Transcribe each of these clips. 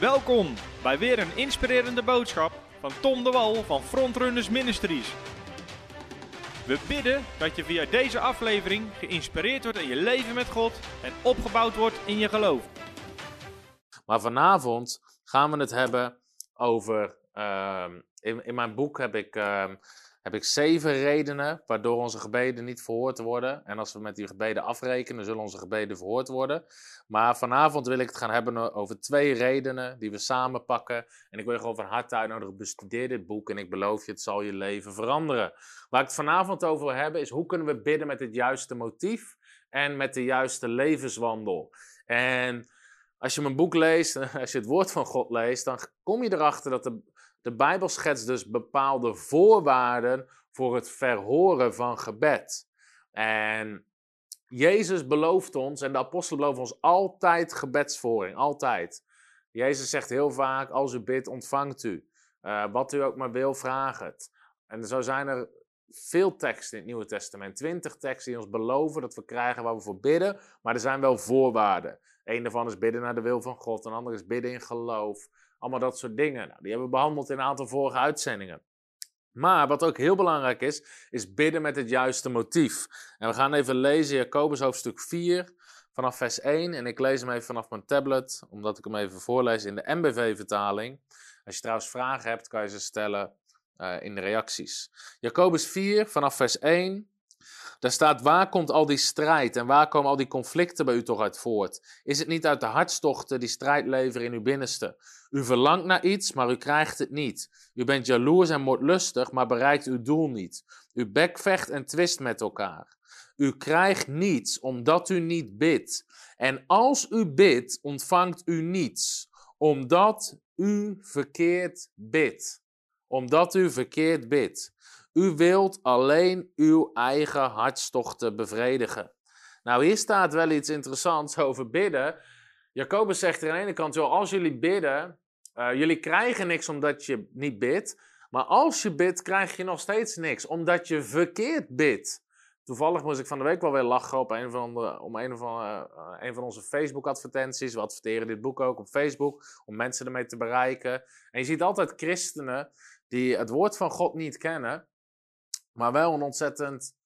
Welkom bij weer een inspirerende boodschap van Tom de Wal van Frontrunners Ministries. We bidden dat je via deze aflevering geïnspireerd wordt in je leven met God en opgebouwd wordt in je geloof. Maar vanavond gaan we het hebben over. ehm, in, in mijn boek heb ik, ehm, heb ik zeven redenen waardoor onze gebeden niet verhoord worden. En als we met die gebeden afrekenen, zullen onze gebeden verhoord worden. Maar vanavond wil ik het gaan hebben over twee redenen die we samen pakken. En ik wil je gewoon van harte uitnodigen, bestudeer dit boek en ik beloof je, het zal je leven veranderen. Waar ik het vanavond over wil hebben is hoe kunnen we bidden met het juiste motief en met de juiste levenswandel. En als je mijn boek leest, als je het woord van God leest, dan kom je erachter dat de, de Bijbel schetst dus bepaalde voorwaarden voor het verhoren van gebed. En Jezus belooft ons, en de apostelen beloven ons altijd gebedsvoering, altijd. Jezus zegt heel vaak, als u bidt, ontvangt u. Eh, wat u ook maar wil, vraag het. En zo zijn er veel teksten in het Nieuwe Testament, twintig teksten die ons beloven dat we krijgen waar we voor bidden, maar er zijn wel voorwaarden. Een daarvan is bidden naar de wil van God, een ander is bidden in geloof. Allemaal dat soort dingen. Nou, die hebben we behandeld in een aantal vorige uitzendingen. Maar wat ook heel belangrijk is, is bidden met het juiste motief. En we gaan even lezen Jacobus hoofdstuk 4 vanaf vers 1. En ik lees hem even vanaf mijn tablet, omdat ik hem even voorlees in de MBV-vertaling. Als je trouwens vragen hebt, kan je ze stellen uh, in de reacties. Jacobus 4 vanaf vers 1. Daar staat, waar komt al die strijd en waar komen al die conflicten bij u toch uit voort? Is het niet uit de hartstochten die strijd leveren in uw binnenste? U verlangt naar iets, maar u krijgt het niet. U bent jaloers en moordlustig, maar bereikt uw doel niet. U bekvecht en twist met elkaar. U krijgt niets omdat u niet bidt. En als u bidt, ontvangt u niets, omdat u verkeerd bidt. Omdat u verkeerd bidt. U wilt alleen uw eigen hartstochten bevredigen. Nou, hier staat wel iets interessants over bidden. Jacobus zegt er aan de ene kant, joh, als jullie bidden, uh, jullie krijgen niks omdat je niet bidt. Maar als je bidt, krijg je nog steeds niks, omdat je verkeerd bidt. Toevallig moest ik van de week wel weer lachen op een van de, om een van, uh, een van onze Facebook-advertenties. We adverteren dit boek ook op Facebook, om mensen ermee te bereiken. En je ziet altijd christenen die het woord van God niet kennen, maar wel een ontzettend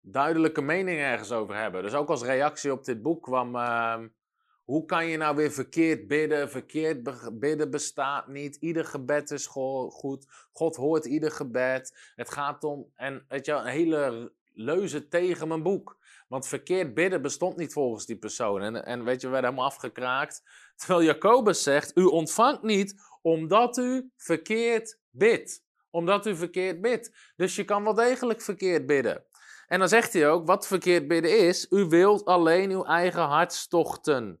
duidelijke mening ergens over hebben. Dus ook als reactie op dit boek kwam, uh, hoe kan je nou weer verkeerd bidden? Verkeerd bidden bestaat niet. Ieder gebed is goed. God hoort ieder gebed. Het gaat om, en weet je, een hele leuze tegen mijn boek. Want verkeerd bidden bestond niet volgens die persoon. En, en weet je, we werden helemaal afgekraakt. Terwijl Jacobus zegt, u ontvangt niet omdat u verkeerd bidt omdat u verkeerd bidt. Dus je kan wel degelijk verkeerd bidden. En dan zegt hij ook, wat verkeerd bidden is, u wilt alleen uw eigen hartstochten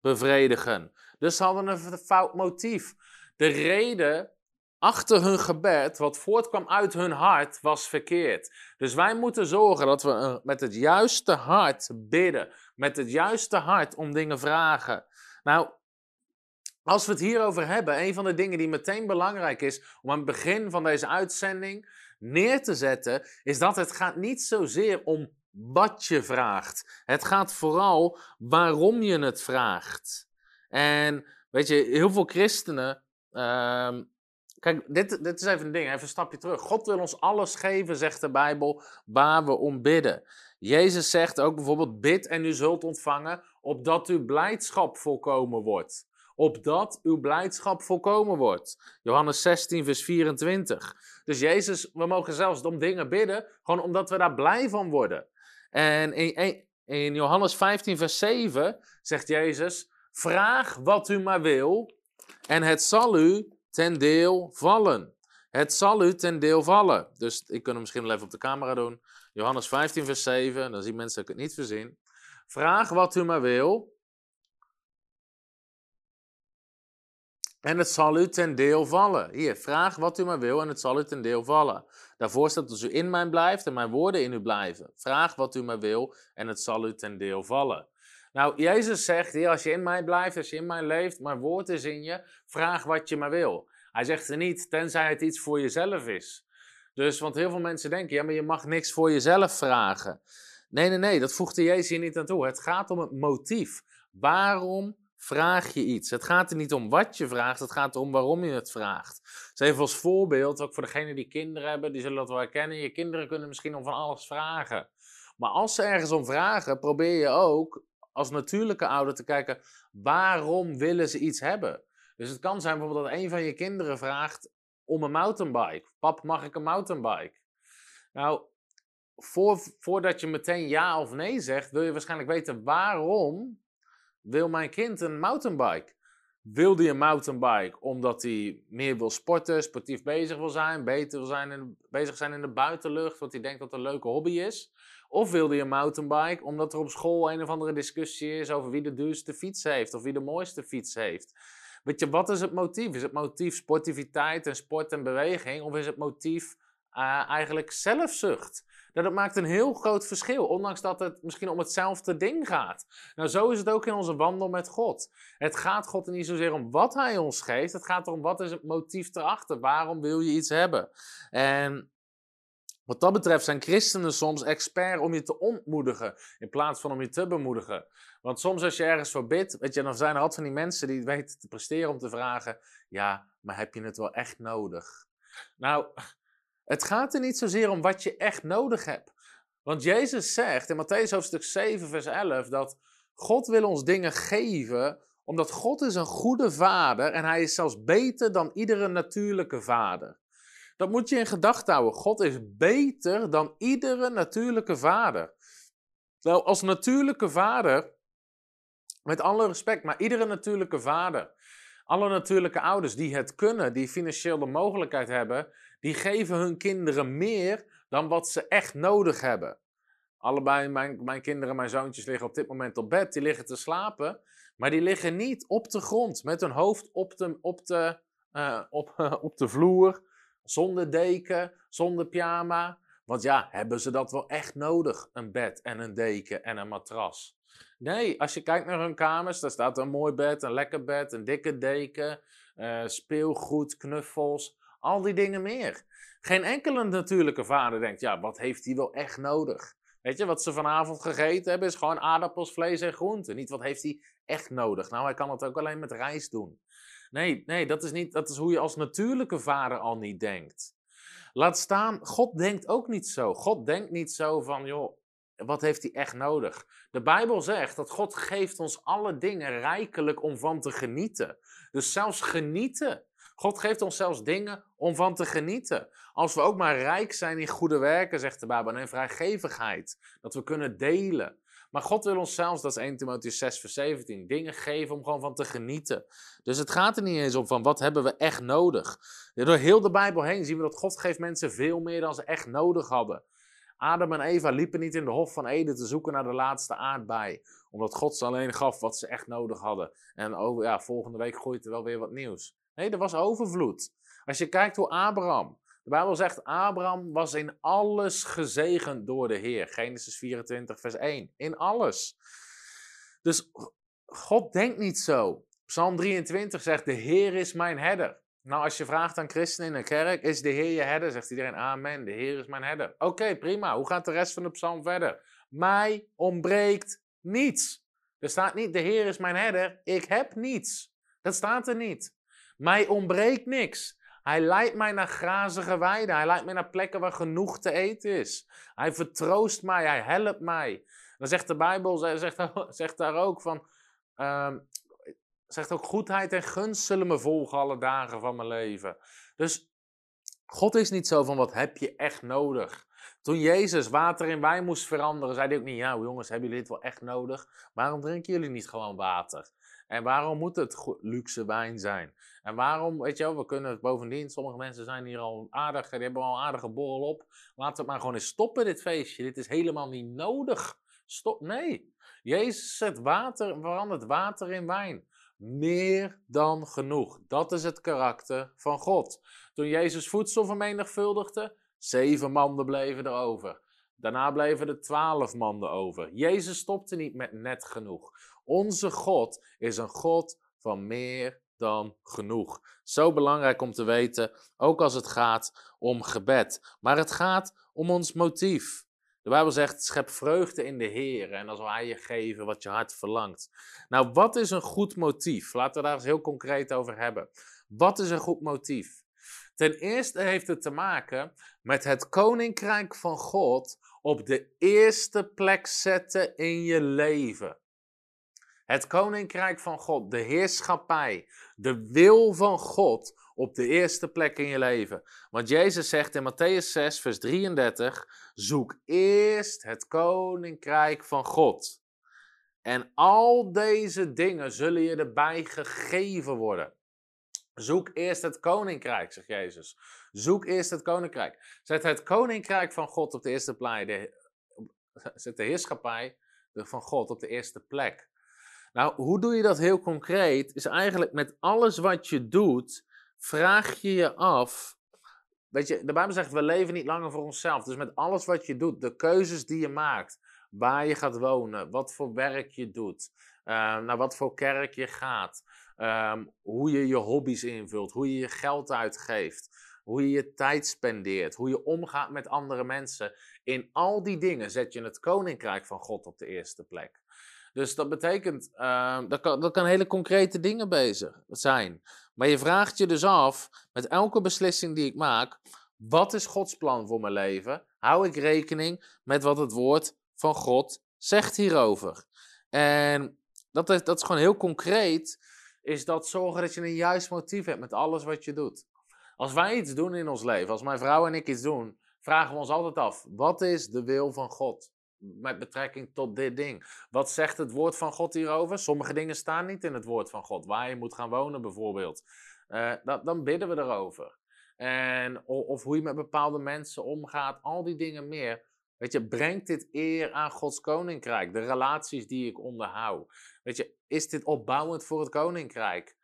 bevredigen. Dus ze hadden een fout motief. De reden achter hun gebed, wat voortkwam uit hun hart, was verkeerd. Dus wij moeten zorgen dat we met het juiste hart bidden. Met het juiste hart om dingen vragen. Nou, als we het hierover hebben, een van de dingen die meteen belangrijk is om aan het begin van deze uitzending neer te zetten, is dat het gaat niet zozeer om wat je vraagt. Het gaat vooral waarom je het vraagt. En weet je, heel veel christenen. Uh, kijk, dit, dit is even een ding, even een stapje terug. God wil ons alles geven, zegt de Bijbel, waar we om bidden. Jezus zegt ook bijvoorbeeld: bid en u zult ontvangen, opdat uw blijdschap volkomen wordt opdat uw blijdschap volkomen wordt. Johannes 16, vers 24. Dus Jezus, we mogen zelfs om dingen bidden, gewoon omdat we daar blij van worden. En in, in Johannes 15, vers 7 zegt Jezus: Vraag wat u maar wil, en het zal u ten deel vallen. Het zal u ten deel vallen. Dus ik kan hem misschien wel even op de camera doen. Johannes 15, vers 7. Dan zien mensen dat ik het niet verzin. Vraag wat u maar wil, En het zal u ten deel vallen. Hier, vraag wat u maar wil en het zal u ten deel vallen. Daarvoor staat als u in mij blijft en mijn woorden in u blijven. Vraag wat u maar wil en het zal u ten deel vallen. Nou, Jezus zegt hier, als je in mij blijft, als je in mij leeft, mijn woord is in je, vraag wat je maar wil. Hij zegt er niet, tenzij het iets voor jezelf is. Dus, want heel veel mensen denken, ja, maar je mag niks voor jezelf vragen. Nee, nee, nee, dat voegt de Jezus hier niet aan toe. Het gaat om het motief. Waarom vraag je iets. Het gaat er niet om wat je vraagt, het gaat erom waarom je het vraagt. Dus even als voorbeeld, ook voor degenen die kinderen hebben, die zullen dat wel herkennen. Je kinderen kunnen misschien om van alles vragen. Maar als ze ergens om vragen, probeer je ook als natuurlijke ouder te kijken, waarom willen ze iets hebben? Dus het kan zijn bijvoorbeeld dat een van je kinderen vraagt om een mountainbike. Pap, mag ik een mountainbike? Nou, voor, voordat je meteen ja of nee zegt, wil je waarschijnlijk weten waarom wil mijn kind een mountainbike? Wil hij een mountainbike omdat hij meer wil sporten, sportief bezig wil zijn, beter wil zijn in, bezig zijn in de buitenlucht, wat hij denkt dat een leuke hobby is? Of wil hij een mountainbike omdat er op school een of andere discussie is over wie de duurste fiets heeft of wie de mooiste fiets heeft? Weet je, wat is het motief? Is het motief sportiviteit en sport en beweging? Of is het motief uh, eigenlijk zelfzucht? Dat maakt een heel groot verschil, ondanks dat het misschien om hetzelfde ding gaat. Nou, zo is het ook in onze wandel met God. Het gaat God niet zozeer om wat Hij ons geeft, het gaat erom wat is het motief erachter. Waarom wil je iets hebben? En wat dat betreft zijn christenen soms expert om je te ontmoedigen, in plaats van om je te bemoedigen. Want soms als je ergens voor bidt, weet je, dan zijn er altijd van die mensen die weten te presteren om te vragen, ja, maar heb je het wel echt nodig? Nou, het gaat er niet zozeer om wat je echt nodig hebt. Want Jezus zegt in Matthäus hoofdstuk 7, vers 11 dat God wil ons dingen geven omdat God is een goede vader en hij is zelfs beter dan iedere natuurlijke vader. Dat moet je in gedachten houden. God is beter dan iedere natuurlijke vader. Nou, als natuurlijke vader, met alle respect, maar iedere natuurlijke vader, alle natuurlijke ouders die het kunnen, die financieel de mogelijkheid hebben, die geven hun kinderen meer dan wat ze echt nodig hebben. Allebei mijn, mijn kinderen, mijn zoontjes liggen op dit moment op bed, die liggen te slapen, maar die liggen niet op de grond met hun hoofd op de, op de, uh, op, op de vloer, zonder deken, zonder pyjama. Want ja, hebben ze dat wel echt nodig? Een bed en een deken en een matras. Nee, als je kijkt naar hun kamers, daar staat een mooi bed, een lekker bed, een dikke deken, uh, speelgoed, knuffels, al die dingen meer. Geen enkele natuurlijke vader denkt, ja, wat heeft hij wel echt nodig? Weet je, wat ze vanavond gegeten hebben is gewoon aardappels, vlees en groenten. Niet wat heeft hij echt nodig. Nou, hij kan het ook alleen met rijst doen. Nee, nee, dat is, niet, dat is hoe je als natuurlijke vader al niet denkt. Laat staan, God denkt ook niet zo. God denkt niet zo van, joh, wat heeft hij echt nodig? De Bijbel zegt dat God geeft ons alle dingen rijkelijk om van te genieten. Dus zelfs genieten. God geeft ons zelfs dingen om van te genieten. Als we ook maar rijk zijn in goede werken, zegt de Bijbel, en vrijgevigheid. Dat we kunnen delen. Maar God wil ons zelfs, dat is 1 Timotheus 6 vers 17, dingen geven om gewoon van te genieten. Dus het gaat er niet eens om van wat hebben we echt nodig. Door heel de Bijbel heen zien we dat God geeft mensen veel meer dan ze echt nodig hadden. Adam en Eva liepen niet in de Hof van Eden te zoeken naar de laatste aardbei. Omdat God ze alleen gaf wat ze echt nodig hadden. En over, ja, volgende week groeit er wel weer wat nieuws. Nee, er was overvloed. Als je kijkt hoe Abraham. De Bijbel zegt, Abraham was in alles gezegend door de Heer. Genesis 24, vers 1. In alles. Dus God denkt niet zo. Psalm 23 zegt, de Heer is mijn herder. Nou, als je vraagt aan christenen in een kerk, is de Heer je herder? Zegt iedereen, amen, de Heer is mijn herder. Oké, prima. Hoe gaat de rest van de psalm verder? Mij ontbreekt niets. Er staat niet, de Heer is mijn herder, ik heb niets. Dat staat er niet. Mij ontbreekt niks. Hij leidt mij naar grazige weiden. Hij leidt mij naar plekken waar genoeg te eten is. Hij vertroost mij, hij helpt mij. Dan zegt de Bijbel, zegt, zegt daar ook van, uh, zegt ook goedheid en gunst zullen me volgen alle dagen van mijn leven. Dus God is niet zo van wat heb je echt nodig. Toen Jezus water in wijn moest veranderen, zei hij ook niet, ja jongens, hebben jullie dit wel echt nodig? Waarom drinken jullie niet gewoon water? En waarom moet het luxe wijn zijn? En waarom, weet je wel, we kunnen het bovendien, sommige mensen zijn hier al aardig, die hebben al een aardige borrel op. Laten we het maar gewoon eens stoppen, dit feestje. Dit is helemaal niet nodig. Stop, nee. Jezus zet water, verandert water in wijn. Meer dan genoeg. Dat is het karakter van God. Toen Jezus voedsel vermenigvuldigde, zeven manden bleven er over. Daarna bleven er twaalf manden over. Jezus stopte niet met net genoeg. Onze God is een God van meer dan genoeg. Zo belangrijk om te weten, ook als het gaat om gebed. Maar het gaat om ons motief. De Bijbel zegt, schep vreugde in de Heer en dan zal Hij je geven wat je hart verlangt. Nou, wat is een goed motief? Laten we daar eens heel concreet over hebben. Wat is een goed motief? Ten eerste heeft het te maken met het koninkrijk van God op de eerste plek zetten in je leven. Het koninkrijk van God, de heerschappij, de wil van God op de eerste plek in je leven. Want Jezus zegt in Matthäus 6, vers 33: Zoek eerst het koninkrijk van God. En al deze dingen zullen je erbij gegeven worden. Zoek eerst het koninkrijk, zegt Jezus. Zoek eerst het koninkrijk. Zet het koninkrijk van God op de eerste plek. De, zet de heerschappij van God op de eerste plek. Nou, hoe doe je dat heel concreet? Is eigenlijk met alles wat je doet, vraag je je af. Weet je, de Bijbel zegt: we leven niet langer voor onszelf. Dus met alles wat je doet, de keuzes die je maakt, waar je gaat wonen, wat voor werk je doet, uh, naar wat voor kerk je gaat, um, hoe je je hobby's invult, hoe je je geld uitgeeft, hoe je je tijd spendeert, hoe je omgaat met andere mensen. In al die dingen zet je het koninkrijk van God op de eerste plek. Dus dat betekent, uh, dat, kan, dat kan hele concrete dingen bezig zijn. Maar je vraagt je dus af, met elke beslissing die ik maak, wat is Gods plan voor mijn leven? Hou ik rekening met wat het woord van God zegt hierover? En dat is, dat is gewoon heel concreet, is dat zorgen dat je een juist motief hebt met alles wat je doet. Als wij iets doen in ons leven, als mijn vrouw en ik iets doen, vragen we ons altijd af, wat is de wil van God? Met betrekking tot dit ding. Wat zegt het woord van God hierover? Sommige dingen staan niet in het woord van God. Waar je moet gaan wonen bijvoorbeeld. Dat, dan bidden we erover. En, of hoe je met bepaalde mensen omgaat. Al die dingen meer. Weet je, brengt dit eer aan Gods koninkrijk? De relaties die ik onderhoud. Weet je, is dit opbouwend voor het koninkrijk?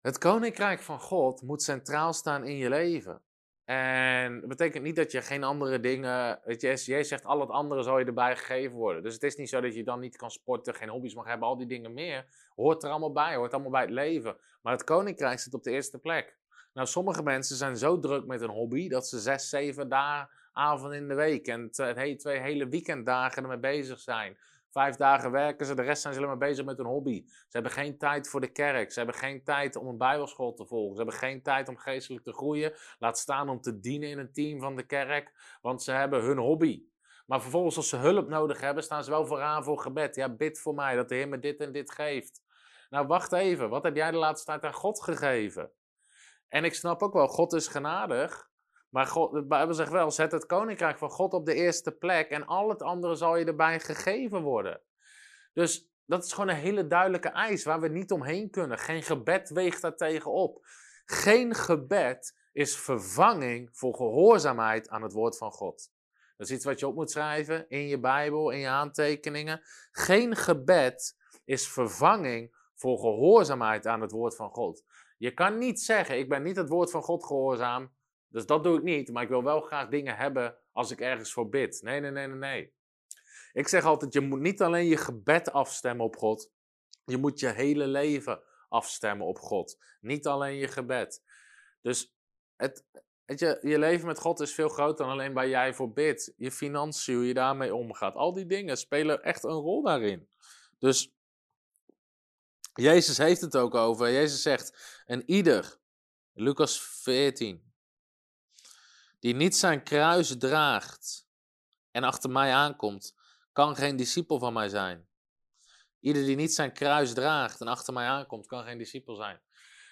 Het koninkrijk van God moet centraal staan in je leven. En dat betekent niet dat je geen andere dingen. Weet je, Jij zegt al het andere zal je erbij gegeven worden. Dus het is niet zo dat je dan niet kan sporten, geen hobby's mag hebben, al die dingen meer. Hoort er allemaal bij, hoort allemaal bij het leven. Maar het koninkrijk zit op de eerste plek. Nou, sommige mensen zijn zo druk met een hobby dat ze zes, zeven dagen, avonden in de week en twee hele weekenddagen ermee bezig zijn. Vijf dagen werken ze, de rest zijn ze alleen maar bezig met hun hobby. Ze hebben geen tijd voor de kerk. Ze hebben geen tijd om een bijbelschool te volgen. Ze hebben geen tijd om geestelijk te groeien. Laat staan om te dienen in een team van de kerk. Want ze hebben hun hobby. Maar vervolgens als ze hulp nodig hebben, staan ze wel vooraan voor gebed. Ja, bid voor mij dat de Heer me dit en dit geeft. Nou, wacht even. Wat heb jij de laatste tijd aan God gegeven? En ik snap ook wel, God is genadig. Maar God, de Bijbel zegt wel, zet het koninkrijk van God op de eerste plek en al het andere zal je erbij gegeven worden. Dus dat is gewoon een hele duidelijke eis waar we niet omheen kunnen. Geen gebed weegt daar tegenop. Geen gebed is vervanging voor gehoorzaamheid aan het woord van God. Dat is iets wat je op moet schrijven in je Bijbel, in je aantekeningen. Geen gebed is vervanging voor gehoorzaamheid aan het woord van God. Je kan niet zeggen, ik ben niet het woord van God gehoorzaam, dus dat doe ik niet, maar ik wil wel graag dingen hebben als ik ergens voor bid. Nee, nee, nee, nee, nee. Ik zeg altijd, je moet niet alleen je gebed afstemmen op God, je moet je hele leven afstemmen op God. Niet alleen je gebed. Dus het, het je, je leven met God is veel groter dan alleen waar jij voor bidt. Je financiën, hoe je daarmee omgaat. Al die dingen spelen echt een rol daarin. Dus Jezus heeft het ook over. Jezus zegt, en ieder, Lucas 14, die niet zijn kruis draagt en achter mij aankomt, kan geen discipel van mij zijn. Ieder die niet zijn kruis draagt en achter mij aankomt, kan geen discipel zijn.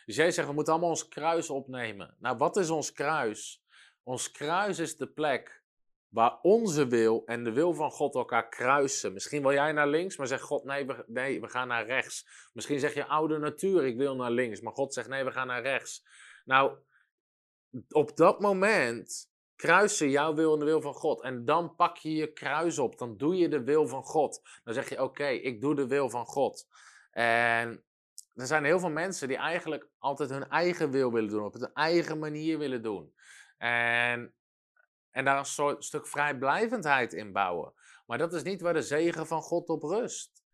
Dus jij zegt, we moeten allemaal ons kruis opnemen. Nou, wat is ons kruis? Ons kruis is de plek waar onze wil en de wil van God elkaar kruisen. Misschien wil jij naar links, maar zegt God, nee we, nee, we gaan naar rechts. Misschien zeg je oude natuur, ik wil naar links, maar God zegt, nee, we gaan naar rechts. Nou, op dat moment kruisen jouw wil en de wil van God. En dan pak je je kruis op. Dan doe je de wil van God. Dan zeg je: Oké, ik doe de wil van God. En er zijn heel veel mensen die eigenlijk altijd hun eigen wil willen doen. Op hun eigen manier willen doen. En, en daar een soort stuk vrijblijvendheid in bouwen. Maar dat is niet waar de zegen van God op rust.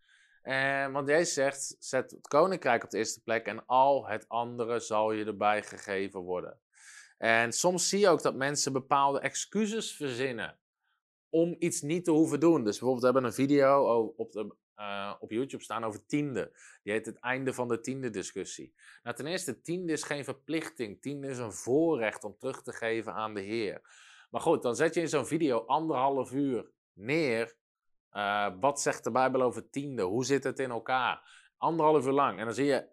En, want Jezus zegt: zet het koninkrijk op de eerste plek en al het andere zal je erbij gegeven worden. En soms zie je ook dat mensen bepaalde excuses verzinnen om iets niet te hoeven doen. Dus bijvoorbeeld, we hebben een video op, de, uh, op YouTube staan over tiende. Die heet het einde van de tiende discussie. Nou, ten eerste, tiende is geen verplichting. Tiende is een voorrecht om terug te geven aan de Heer. Maar goed, dan zet je in zo'n video anderhalf uur neer. Uh, wat zegt de Bijbel over tiende? Hoe zit het in elkaar? Anderhalf uur lang. En dan zie je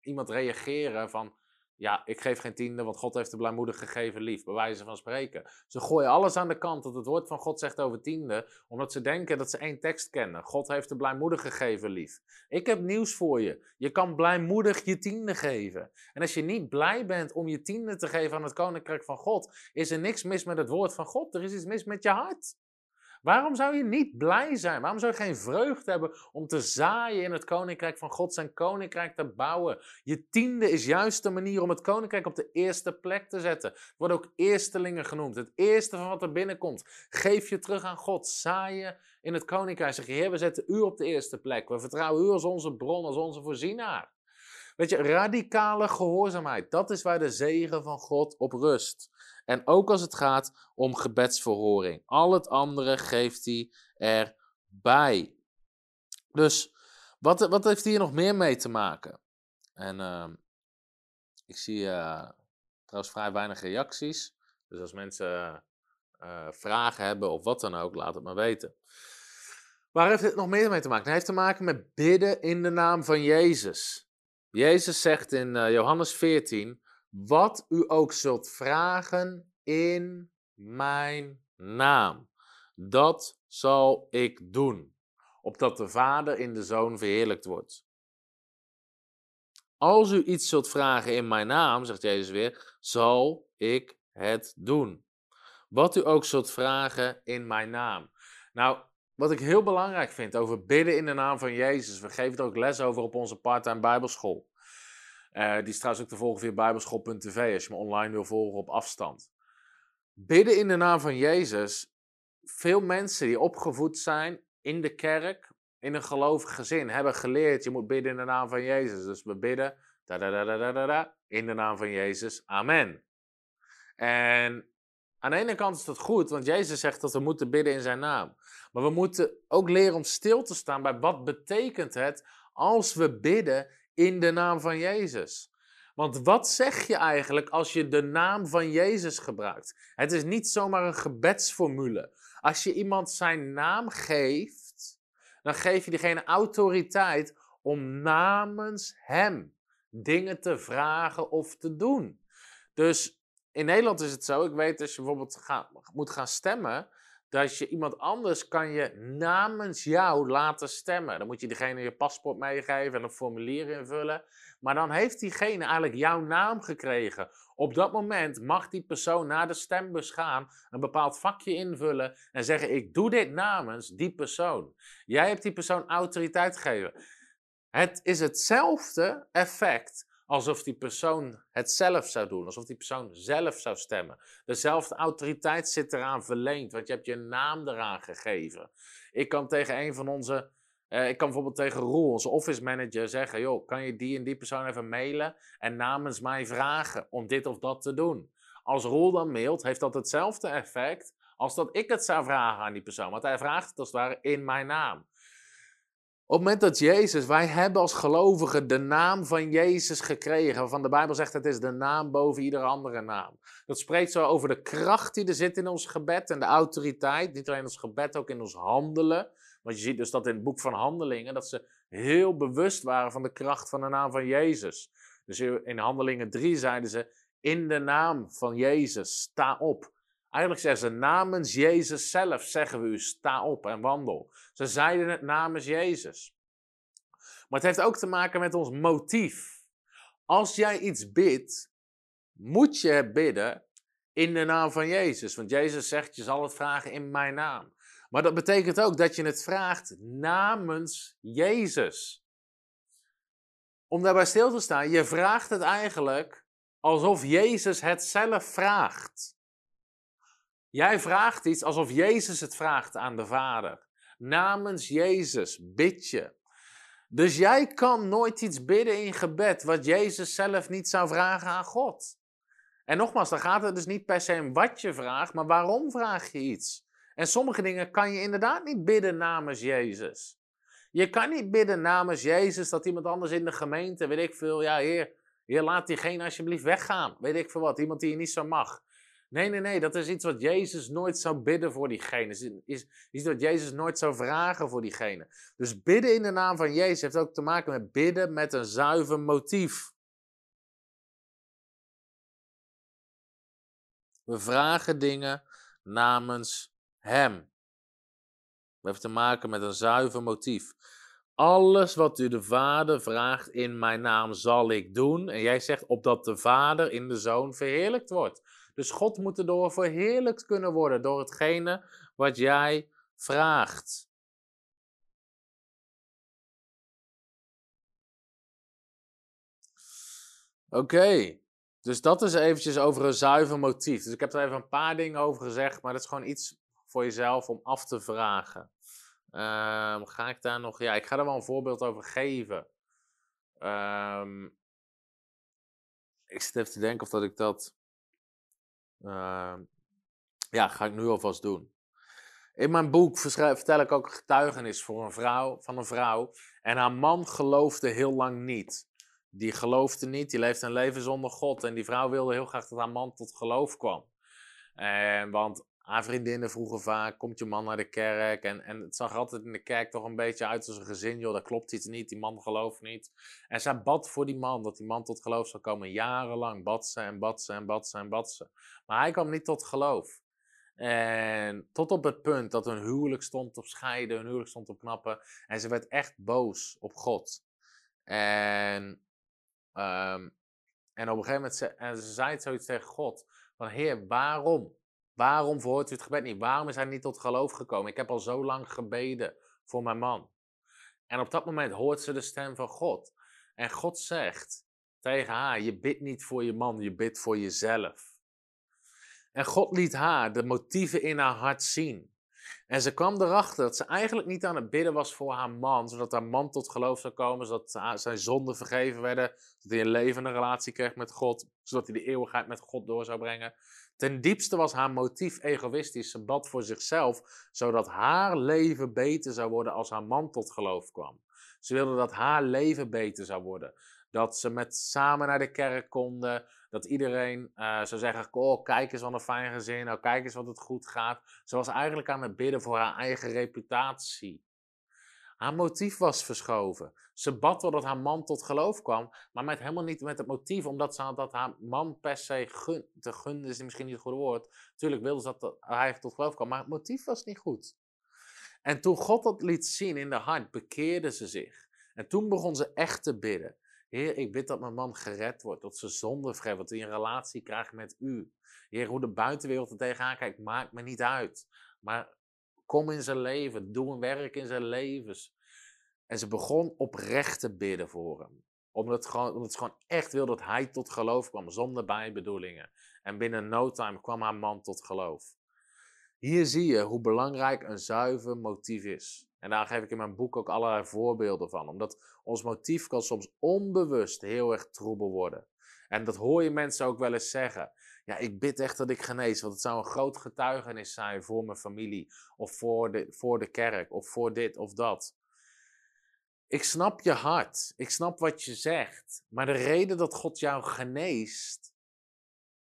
iemand reageren van ja, ik geef geen tiende, want God heeft de blijmoedig gegeven lief, bij wijze van spreken. Ze gooien alles aan de kant dat het woord van God zegt over tiende, omdat ze denken dat ze één tekst kennen. God heeft de blijmoedig gegeven lief. Ik heb nieuws voor je. Je kan blijmoedig je tiende geven. En als je niet blij bent om je tiende te geven aan het koninkrijk van God, is er niks mis met het woord van God. Er is iets mis met je hart. Waarom zou je niet blij zijn? Waarom zou je geen vreugde hebben om te zaaien in het koninkrijk van God, zijn koninkrijk te bouwen? Je tiende is juist de manier om het koninkrijk op de eerste plek te zetten. Het wordt ook eerstelingen genoemd. Het eerste van wat er binnenkomt. Geef je terug aan God. Zaaien in het koninkrijk. Zeg je, Heer, we zetten u op de eerste plek. We vertrouwen u als onze bron, als onze voorzienaar. Weet je, radicale gehoorzaamheid. Dat is waar de zegen van God op rust. En ook als het gaat om gebedsverhoring. Al het andere geeft hij erbij. Dus wat, wat heeft hier nog meer mee te maken? En uh, ik zie uh, trouwens vrij weinig reacties. Dus als mensen uh, vragen hebben of wat dan ook, laat het maar weten. Waar heeft dit nog meer mee te maken? Het heeft te maken met bidden in de naam van Jezus. Jezus zegt in Johannes 14: wat u ook zult vragen in mijn naam, dat zal ik doen, opdat de Vader in de Zoon verheerlijkt wordt. Als u iets zult vragen in mijn naam, zegt Jezus weer, zal ik het doen. Wat u ook zult vragen in mijn naam. Nou, wat ik heel belangrijk vind over bidden in de naam van Jezus, we geven er ook les over op onze part-time Bijbelschool. Uh, die is trouwens ook te volgen via bijbelschool.tv als je me online wil volgen op afstand. Bidden in de naam van Jezus. Veel mensen die opgevoed zijn in de kerk, in een gelovig gezin, hebben geleerd: je moet bidden in de naam van Jezus. Dus we bidden da, da, da, da, da, da, in de naam van Jezus. Amen. En aan de ene kant is dat goed, want Jezus zegt dat we moeten bidden in zijn naam. Maar we moeten ook leren om stil te staan bij wat betekent het als we bidden in de naam van Jezus. Want wat zeg je eigenlijk als je de naam van Jezus gebruikt? Het is niet zomaar een gebedsformule. Als je iemand zijn naam geeft, dan geef je diegene autoriteit om namens hem dingen te vragen of te doen. Dus in Nederland is het zo, ik weet als je bijvoorbeeld moet gaan stemmen, dat je iemand anders kan je namens jou laten stemmen. Dan moet je diegene je paspoort meegeven en een formulier invullen. Maar dan heeft diegene eigenlijk jouw naam gekregen. Op dat moment mag die persoon naar de stembus gaan, een bepaald vakje invullen en zeggen: Ik doe dit namens die persoon. Jij hebt die persoon autoriteit gegeven. Het is hetzelfde effect alsof die persoon het zelf zou doen, alsof die persoon zelf zou stemmen. Dezelfde autoriteit zit eraan verleend, want je hebt je naam eraan gegeven. Ik kan tegen een van onze, eh, ik kan bijvoorbeeld tegen Roel, onze office manager, zeggen: joh, kan je die en die persoon even mailen en namens mij vragen om dit of dat te doen? Als Roel dan mailt, heeft dat hetzelfde effect als dat ik het zou vragen aan die persoon, want hij vraagt het als het ware in mijn naam. Op het moment dat Jezus, wij hebben als gelovigen de naam van Jezus gekregen, waarvan de Bijbel zegt het is de naam boven iedere andere naam. Dat spreekt zo over de kracht die er zit in ons gebed en de autoriteit, niet alleen in ons gebed, ook in ons handelen. Want je ziet dus dat in het boek van Handelingen, dat ze heel bewust waren van de kracht van de naam van Jezus. Dus in Handelingen 3 zeiden ze, in de naam van Jezus, sta op. Eigenlijk zeggen ze namens Jezus zelf zeggen we u sta op en wandel. Ze zeiden het namens Jezus. Maar het heeft ook te maken met ons motief. Als jij iets bidt, moet je bidden in de naam van Jezus. Want Jezus zegt, je zal het vragen in mijn naam. Maar dat betekent ook dat je het vraagt namens Jezus. Om daarbij stil te staan, je vraagt het eigenlijk alsof Jezus het zelf vraagt. Jij vraagt iets alsof Jezus het vraagt aan de Vader. Namens Jezus bid je. Dus jij kan nooit iets bidden in gebed wat Jezus zelf niet zou vragen aan God. En nogmaals, dan gaat het dus niet per se om wat je vraagt, maar waarom vraag je iets. En sommige dingen kan je inderdaad niet bidden namens Jezus. Je kan niet bidden namens Jezus dat iemand anders in de gemeente, weet ik veel, ja heer, heer laat diegene alsjeblieft weggaan. Weet ik veel wat, iemand die je niet zo mag. Nee, nee, nee, dat is iets wat Jezus nooit zou bidden voor diegene. Is, is iets wat Jezus nooit zou vragen voor diegene. Dus bidden in de naam van Jezus heeft ook te maken met bidden met een zuiver motief. We vragen dingen namens Hem. We hebben te maken met een zuiver motief. Alles wat u de Vader vraagt in mijn naam zal ik doen. En jij zegt opdat de Vader in de Zoon verheerlijkt wordt. Dus God moet erdoor verheerlijkt kunnen worden door hetgene wat jij vraagt. Oké, dus dat is eventjes over een zuiver motief. Dus ik heb er even een paar dingen over gezegd, maar dat is gewoon iets voor jezelf om af te vragen. Um, ga ik daar nog... Ja, ik ga er wel een voorbeeld over geven. Um, ik zit even te denken of dat ik dat... Uh, ja, ga ik nu alvast doen. In mijn boek vertel ik ook een getuigenis voor een vrouw, van een vrouw. En haar man geloofde heel lang niet. Die geloofde niet, die leefde een leven zonder God. En die vrouw wilde heel graag dat haar man tot geloof kwam. En, want haar vriendinnen vroegen vaak, komt je man naar de kerk? En, en het zag altijd in de kerk toch een beetje uit als een gezin. Joh, daar klopt iets niet, die man gelooft niet. En zij bad voor die man, dat die man tot geloof zou komen. Jarenlang bad ze en bad ze en bad ze en bad ze. Maar hij kwam niet tot geloof. En tot op het punt dat hun huwelijk stond op scheiden, hun huwelijk stond op knappen. En ze werd echt boos op God. En, um, en op een gegeven moment ze, en ze zoiets tegen God. Van Heer, waarom? Waarom verhoort u het gebed niet? Waarom is hij niet tot geloof gekomen? Ik heb al zo lang gebeden voor mijn man. En op dat moment hoort ze de stem van God. En God zegt tegen haar: Je bidt niet voor je man, je bidt voor jezelf. En God liet haar de motieven in haar hart zien. En ze kwam erachter dat ze eigenlijk niet aan het bidden was voor haar man, zodat haar man tot geloof zou komen, zodat zijn zonden vergeven werden, zodat hij een levende relatie kreeg met God, zodat hij de eeuwigheid met God door zou brengen. Ten diepste was haar motief egoïstisch. Ze bad voor zichzelf, zodat haar leven beter zou worden als haar man tot geloof kwam. Ze wilde dat haar leven beter zou worden. Dat ze met samen naar de kerk konden. Dat iedereen uh, zou zeggen: Oh, kijk eens wat een fijn gezin. Oh, kijk eens wat het goed gaat. Ze was eigenlijk aan het bidden voor haar eigen reputatie. Haar motief was verschoven. Ze bad wel dat haar man tot geloof kwam, maar met helemaal niet met het motief, omdat ze dat haar man per se gun, te gunnen is misschien niet het goede woord. Natuurlijk wilde ze dat hij tot geloof kwam, maar het motief was niet goed. En toen God dat liet zien in de hart, bekeerde ze zich. En toen begon ze echt te bidden. Heer, ik bid dat mijn man gered wordt, dat ze zonde vrij dat hij een relatie krijgt met u. Heer, hoe de buitenwereld er tegenaan kijkt, maakt me niet uit. Maar kom in zijn leven, doe een werk in zijn levens. En ze begon oprecht te bidden voor hem. Omdat, het gewoon, omdat ze gewoon echt wil dat hij tot geloof kwam, zonder bijbedoelingen. En binnen no time kwam haar man tot geloof. Hier zie je hoe belangrijk een zuiver motief is. En daar geef ik in mijn boek ook allerlei voorbeelden van. Omdat ons motief kan soms onbewust heel erg troebel worden. En dat hoor je mensen ook wel eens zeggen. Ja, ik bid echt dat ik genees, want het zou een groot getuigenis zijn voor mijn familie. Of voor de, voor de kerk, of voor dit of dat. Ik snap je hart. Ik snap wat je zegt. Maar de reden dat God jou geneest,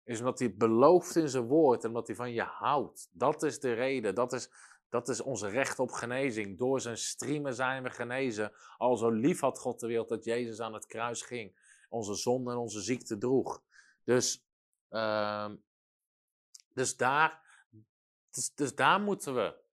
is omdat hij belooft in zijn woord en omdat hij van je houdt. Dat is de reden. Dat is, dat is ons recht op genezing. Door zijn striemen zijn we genezen. Al zo lief had God de wereld dat Jezus aan het kruis ging. Onze zonde en onze ziekte droeg. Dus, uh, dus, daar, dus, dus daar moeten we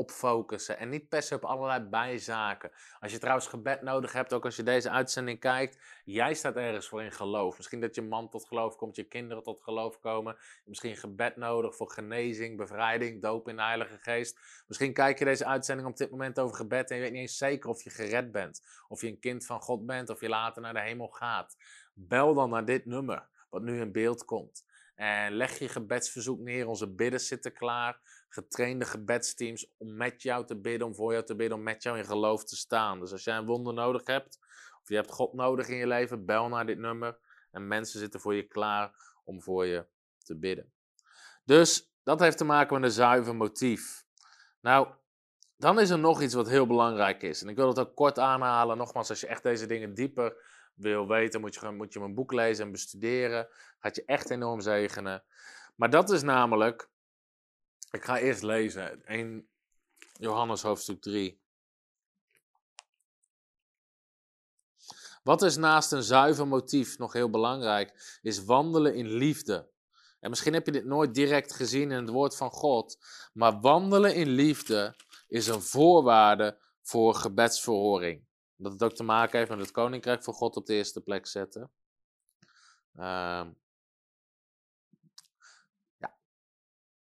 op focussen en niet per se op allerlei bijzaken. Als je trouwens gebed nodig hebt, ook als je deze uitzending kijkt, jij staat ergens voor in geloof. Misschien dat je man tot geloof komt, je kinderen tot geloof komen. Misschien gebed nodig voor genezing, bevrijding, doop in de Heilige Geest. Misschien kijk je deze uitzending op dit moment over gebed en je weet niet eens zeker of je gered bent, of je een kind van God bent, of je later naar de hemel gaat. Bel dan naar dit nummer, wat nu in beeld komt. En leg je gebedsverzoek neer. Onze bidders zitten klaar. Getrainde gebedsteams om met jou te bidden, om voor jou te bidden, om met jou in geloof te staan. Dus als jij een wonder nodig hebt, of je hebt God nodig in je leven, bel naar dit nummer. En mensen zitten voor je klaar om voor je te bidden. Dus dat heeft te maken met een zuiver motief. Nou, dan is er nog iets wat heel belangrijk is. En ik wil het ook kort aanhalen. Nogmaals, als je echt deze dingen dieper wil weten, moet je, moet je mijn boek lezen en bestuderen. Gaat je echt enorm zegenen. Maar dat is namelijk. Ik ga eerst lezen. 1 Johannes hoofdstuk 3. Wat is naast een zuiver motief nog heel belangrijk, is wandelen in liefde. En misschien heb je dit nooit direct gezien in het woord van God, maar wandelen in liefde is een voorwaarde voor gebedsverhoring. Dat het ook te maken heeft met het koninkrijk van God op de eerste plek zetten. Uh, ja.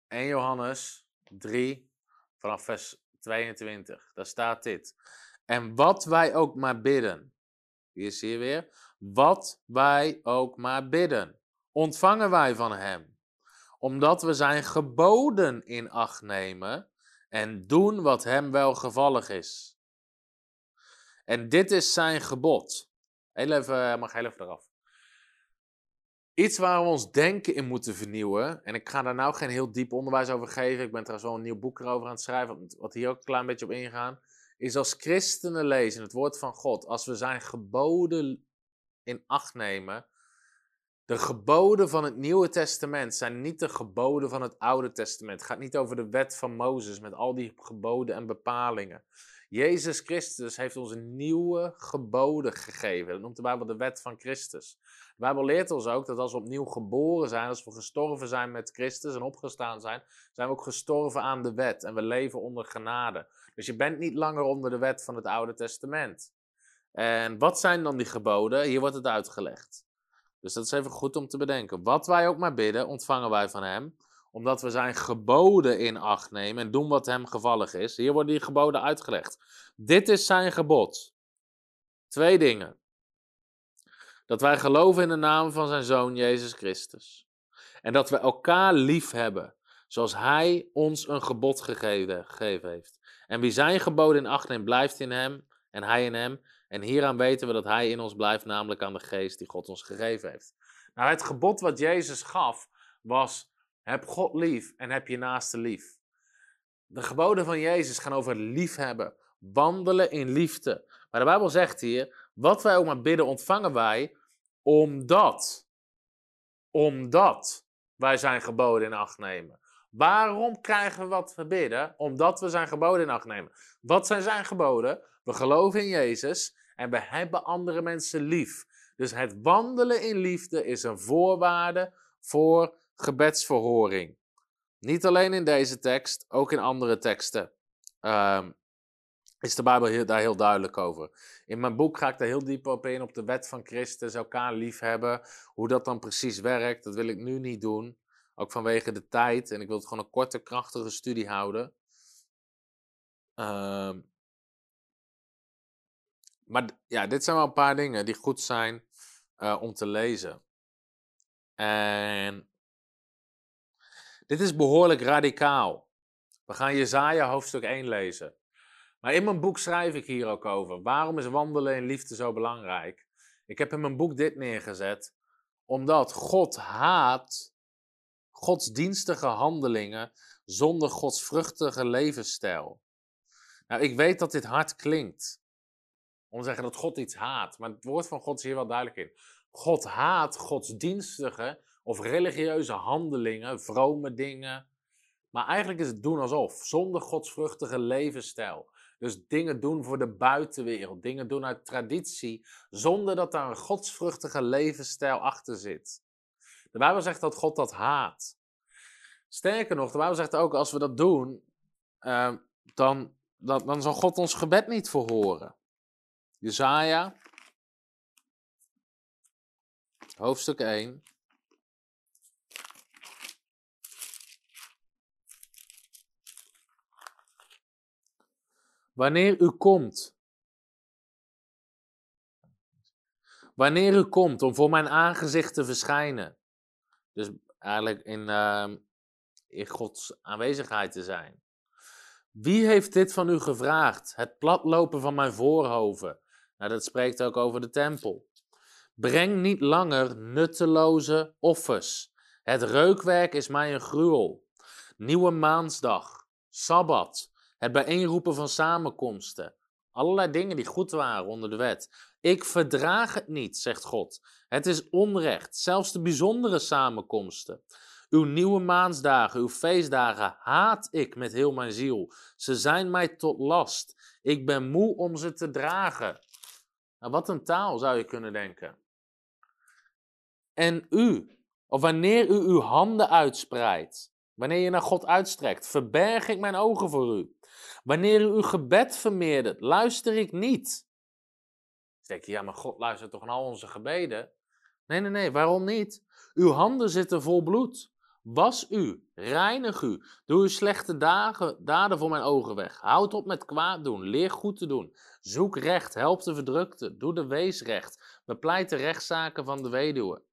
1 Johannes 3, vanaf vers 22. Daar staat dit. En wat wij ook maar bidden. Hier zie je weer. Wat wij ook maar bidden. Ontvangen wij van Hem. Omdat we zijn geboden in acht nemen. En doen wat Hem welgevallig is. En dit is zijn gebod. Heel even, mag heel even eraf. Iets waar we ons denken in moeten vernieuwen. En ik ga daar nou geen heel diep onderwijs over geven. Ik ben trouwens wel een nieuw boek erover aan het schrijven. Wat hier ook een klein beetje op ingaan. Is als christenen lezen het woord van God. Als we zijn geboden in acht nemen. De geboden van het Nieuwe Testament zijn niet de geboden van het Oude Testament. Het gaat niet over de wet van Mozes met al die geboden en bepalingen. Jezus Christus heeft ons nieuwe geboden gegeven. Dat noemt de Bijbel de wet van Christus. De Bijbel leert ons ook dat als we opnieuw geboren zijn, als we gestorven zijn met Christus en opgestaan zijn, zijn we ook gestorven aan de wet en we leven onder genade. Dus je bent niet langer onder de wet van het Oude Testament. En wat zijn dan die geboden? Hier wordt het uitgelegd. Dus dat is even goed om te bedenken. Wat wij ook maar bidden, ontvangen wij van Hem omdat we zijn geboden in acht nemen en doen wat hem gevallig is. Hier worden die geboden uitgelegd. Dit is zijn gebod. Twee dingen. Dat wij geloven in de naam van zijn zoon Jezus Christus. En dat we elkaar lief hebben, zoals hij ons een gebod gegeven, gegeven heeft. En wie zijn geboden in acht neemt, blijft in hem en hij in hem. En hieraan weten we dat hij in ons blijft, namelijk aan de geest die God ons gegeven heeft. Nou, het gebod wat Jezus gaf was heb God lief en heb je naaste lief. De geboden van Jezus gaan over liefhebben, wandelen in liefde. Maar de Bijbel zegt hier, wat wij ook maar bidden, ontvangen wij, omdat, omdat wij zijn geboden in acht nemen. Waarom krijgen we wat we bidden? Omdat we zijn geboden in acht nemen. Wat zijn zijn geboden? We geloven in Jezus en we hebben andere mensen lief. Dus het wandelen in liefde is een voorwaarde voor gebedsverhoring. Niet alleen in deze tekst, ook in andere teksten ehm, is de Bijbel daar heel duidelijk over. In mijn boek ga ik daar heel diep op in, op de wet van Christus, elkaar liefhebben. Hoe dat dan precies werkt, dat wil ik nu niet doen. Ook vanwege de tijd. En ik wil het gewoon een korte, krachtige studie houden. Ehm, maar ja, dit zijn wel een paar dingen die goed zijn uh, om te lezen. En dit is behoorlijk radicaal. We gaan Jezaja hoofdstuk 1 lezen. Maar in mijn boek schrijf ik hier ook over. Waarom is wandelen in liefde zo belangrijk? Ik heb in mijn boek dit neergezet. Omdat God haat godsdienstige handelingen zonder godsvruchtige levensstijl. Nou, ik weet dat dit hard klinkt. Om te zeggen dat God iets haat. Maar het woord van God is hier wel duidelijk in. God haat godsdienstige of religieuze handelingen, vrome dingen. Maar eigenlijk is het doen alsof, zonder godsvruchtige levensstijl. Dus dingen doen voor de buitenwereld, dingen doen uit traditie, zonder dat daar een godsvruchtige levensstijl achter zit. De Bijbel zegt dat God dat haat. Sterker nog, de Bijbel zegt ook als we dat doen, uh, dan, dan, dan zal God ons gebed niet verhoren. Jezaja, hoofdstuk 1. Wanneer u komt. Wanneer u komt om voor mijn aangezicht te verschijnen. Dus eigenlijk in, uh, in Gods aanwezigheid te zijn. Wie heeft dit van u gevraagd? Het platlopen van mijn voorhoven. Nou, dat spreekt ook over de tempel. Breng niet langer nutteloze offers. Het reukwerk is mij een gruwel. Nieuwe maansdag, sabbat, Het bijeenroepen van samenkomsten. Allerlei dingen die goed waren onder de wet. Ik verdraag het niet, zegt God. Het is onrecht, zelfs de bijzondere samenkomsten. Uw nieuwe maansdagen, uw feestdagen haat ik met heel mijn ziel. Ze zijn mij tot last. Ik ben moe om ze te dragen. Nou, wat een taal zou je kunnen denken. En u, of wanneer u uw handen uitspreidt, wanneer je naar God uitstrekt, verberg ik mijn ogen voor u. Wanneer u uw gebed vermeerdert, luister ik niet. Denk je, ja, maar God luistert toch naar al onze gebeden? Nee, nee, nee, waarom niet? Uw handen zitten vol bloed. Was u, reinig u, doe uw slechte dagen, daden voor mijn ogen weg. Houd op met kwaad doen, leer goed te doen. Zoek recht, help de verdrukte, doe de weesrecht, bepleit de rechtszaken van de weduwe.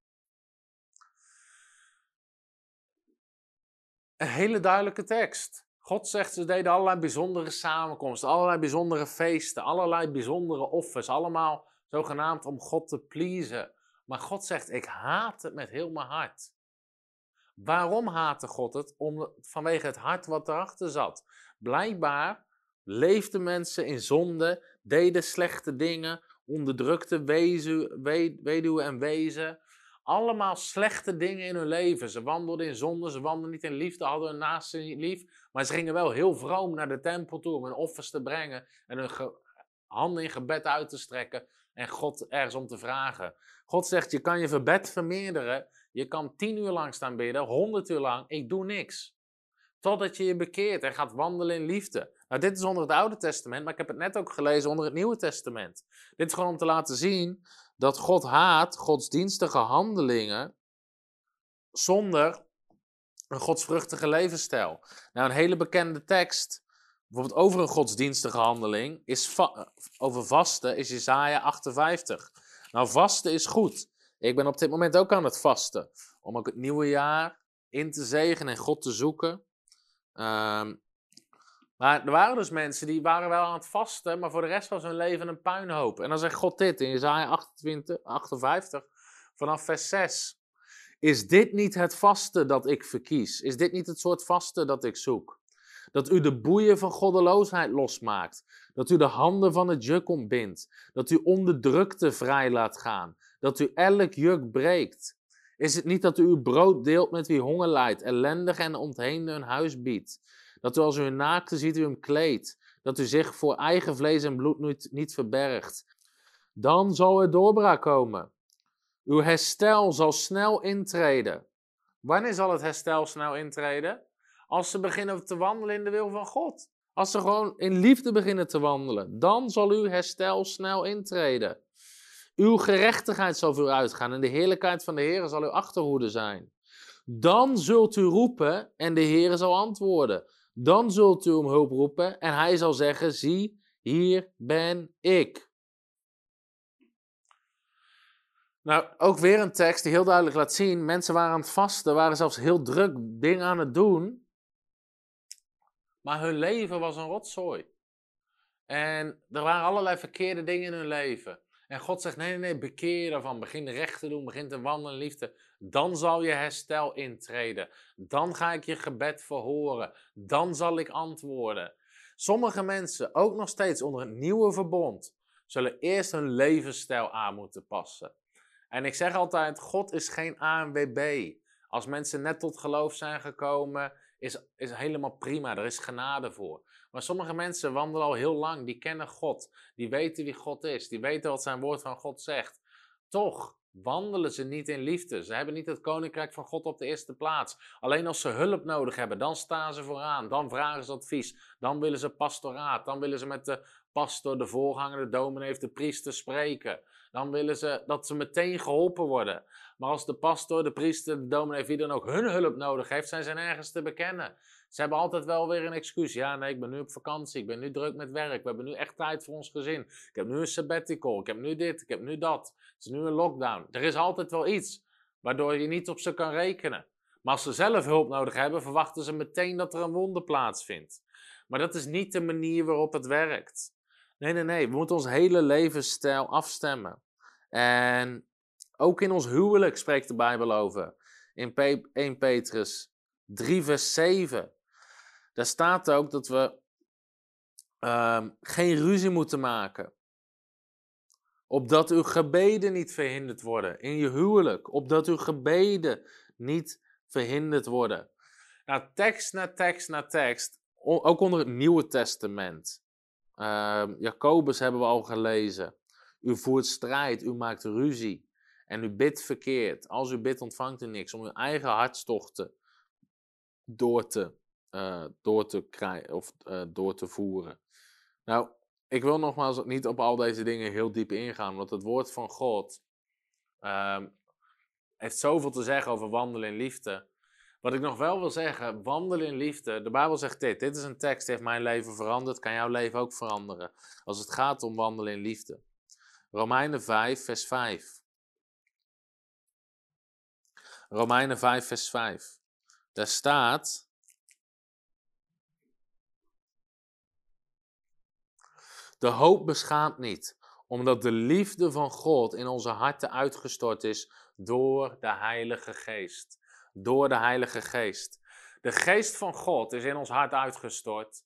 Een hele duidelijke tekst. God zegt, ze deden allerlei bijzondere samenkomsten, allerlei bijzondere feesten, allerlei bijzondere offers, allemaal zogenaamd om God te pleasen. Maar God zegt, ik haat het met heel mijn hart. Waarom haatte God het? Om, vanwege het hart wat erachter zat. Blijkbaar leefden mensen in zonde, deden slechte dingen, onderdrukte weduwen en wezen. Allemaal slechte dingen in hun leven. Ze wandelden in zonde, ze wandelden niet in liefde, hadden hun naaste niet lief. Maar ze gingen wel heel vroom naar de tempel toe om hun offers te brengen en hun handen in gebed uit te strekken en God ergens om te vragen. God zegt, je kan je verbed vermeerderen. Je kan tien uur lang staan bidden, honderd uur lang. Ik doe niks. Totdat je je bekeert en gaat wandelen in liefde. Nou, dit is onder het Oude Testament, maar ik heb het net ook gelezen onder het Nieuwe Testament. Dit is gewoon om te laten zien dat God haat godsdienstige handelingen zonder een godsvruchtige levensstijl. Nou, een hele bekende tekst, bijvoorbeeld over een godsdienstige handeling, is over vasten, is Isaiah 58. Nou, vasten is goed. Ik ben op dit moment ook aan het vasten, om ook het nieuwe jaar in te zegenen en God te zoeken. Ehm, maar er waren dus mensen die waren wel aan het vasten, maar voor de rest was hun leven een puinhoop. En dan zegt God dit in Isaiah 28, 58, vanaf vers 6. Is dit niet het vasten dat ik verkies? Is dit niet het soort vasten dat ik zoek? Dat u de boeien van goddeloosheid losmaakt. Dat u de handen van het juk ontbindt. Dat u onderdrukte vrij laat gaan. Dat u elk juk breekt. Is het niet dat u uw brood deelt met wie honger lijdt, ellendig en ontheemde een huis biedt? Dat u als u een naakte ziet, u hem kleedt. Dat u zich voor eigen vlees en bloed niet, niet verbergt. Dan zal er doorbraak komen. Uw herstel zal snel intreden. Wanneer zal het herstel snel intreden? Als ze beginnen te wandelen in de wil van God. Als ze gewoon in liefde beginnen te wandelen. Dan zal uw herstel snel intreden. Uw gerechtigheid zal voor u uitgaan en de heerlijkheid van de Heer zal uw achterhoede zijn. Dan zult u roepen en de Heer zal antwoorden. Dan zult u om hulp roepen en hij zal zeggen: Zie, hier ben ik. Nou, ook weer een tekst die heel duidelijk laat zien: mensen waren aan het vasten, waren zelfs heel druk dingen aan het doen, maar hun leven was een rotzooi. En er waren allerlei verkeerde dingen in hun leven. En God zegt: nee, nee, nee, bekeer daarvan. Begin recht te doen, begin te wandelen in liefde. Dan zal je herstel intreden. Dan ga ik je gebed verhoren. Dan zal ik antwoorden. Sommige mensen, ook nog steeds onder het nieuwe verbond, zullen eerst hun levensstijl aan moeten passen. En ik zeg altijd: God is geen ANWB. Als mensen net tot geloof zijn gekomen, is, is helemaal prima. Er is genade voor. Maar sommige mensen wandelen al heel lang, die kennen God, die weten wie God is, die weten wat zijn woord van God zegt. Toch wandelen ze niet in liefde. Ze hebben niet het koninkrijk van God op de eerste plaats. Alleen als ze hulp nodig hebben, dan staan ze vooraan, dan vragen ze advies, dan willen ze pastoraat, dan willen ze met de pastor, de voorganger, de dominee of de priester spreken. Dan willen ze dat ze meteen geholpen worden. Maar als de pastor, de priester, de dominee, wie dan ook hun hulp nodig heeft, zijn ze nergens te bekennen. Ze hebben altijd wel weer een excuus. Ja, nee, ik ben nu op vakantie. Ik ben nu druk met werk. We hebben nu echt tijd voor ons gezin. Ik heb nu een sabbatical. Ik heb nu dit. Ik heb nu dat. Het is nu een lockdown. Er is altijd wel iets waardoor je niet op ze kan rekenen. Maar als ze zelf hulp nodig hebben, verwachten ze meteen dat er een wonder plaatsvindt. Maar dat is niet de manier waarop het werkt. Nee, nee, nee. We moeten ons hele levensstijl afstemmen. En ook in ons huwelijk spreekt de Bijbel over. In 1 Petrus 3, vers 7. Daar staat ook dat we ehm, geen ruzie moeten maken. Opdat uw gebeden niet verhinderd worden in je huwelijk. Opdat uw gebeden niet verhinderd worden. Nou, tekst na tekst na tekst. Ook onder het Nieuwe Testament. Uh, Jacobus hebben we al gelezen. U voert strijd, u maakt ruzie. En u bidt verkeerd. Als u bidt, ontvangt u niks. Om uw eigen hartstochten door te, uh, door te, krijgen, of, uh, door te voeren. Nou, ik wil nogmaals niet op al deze dingen heel diep ingaan, want het woord van God uh, heeft zoveel te zeggen over wandelen in liefde. Wat ik nog wel wil zeggen, wandelen in liefde. De Bijbel zegt dit. Dit is een tekst heeft mijn leven veranderd. Kan jouw leven ook veranderen. Als het gaat om wandelen in liefde. Romeinen 5, vers 5. Romeinen 5, vers 5. Daar staat. De hoop beschaamt niet, omdat de liefde van God in onze harten uitgestort is door de Heilige Geest. Door de Heilige Geest. De Geest van God is in ons hart uitgestort.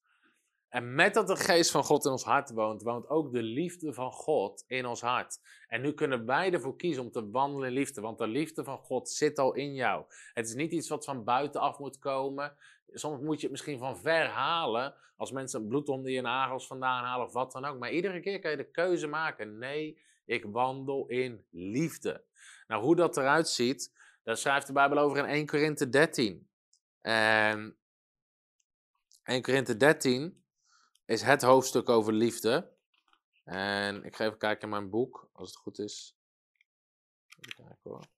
En met dat de Geest van God in ons hart woont, woont ook de liefde van God in ons hart. En nu kunnen wij ervoor kiezen om te wandelen in liefde, want de liefde van God zit al in jou. Het is niet iets wat van buitenaf moet komen. Soms moet je het misschien van ver halen, als mensen bloed onder je nagels vandaan halen of wat dan ook. Maar iedere keer kan je de keuze maken: nee, ik wandel in liefde. Nou, hoe dat eruit ziet, daar schrijft de Bijbel over in 1 Korinthe 13. En 1 Korinthe 13 is het hoofdstuk over liefde. En ik ga even kijken in mijn boek, als het goed is. Even kijken hoor.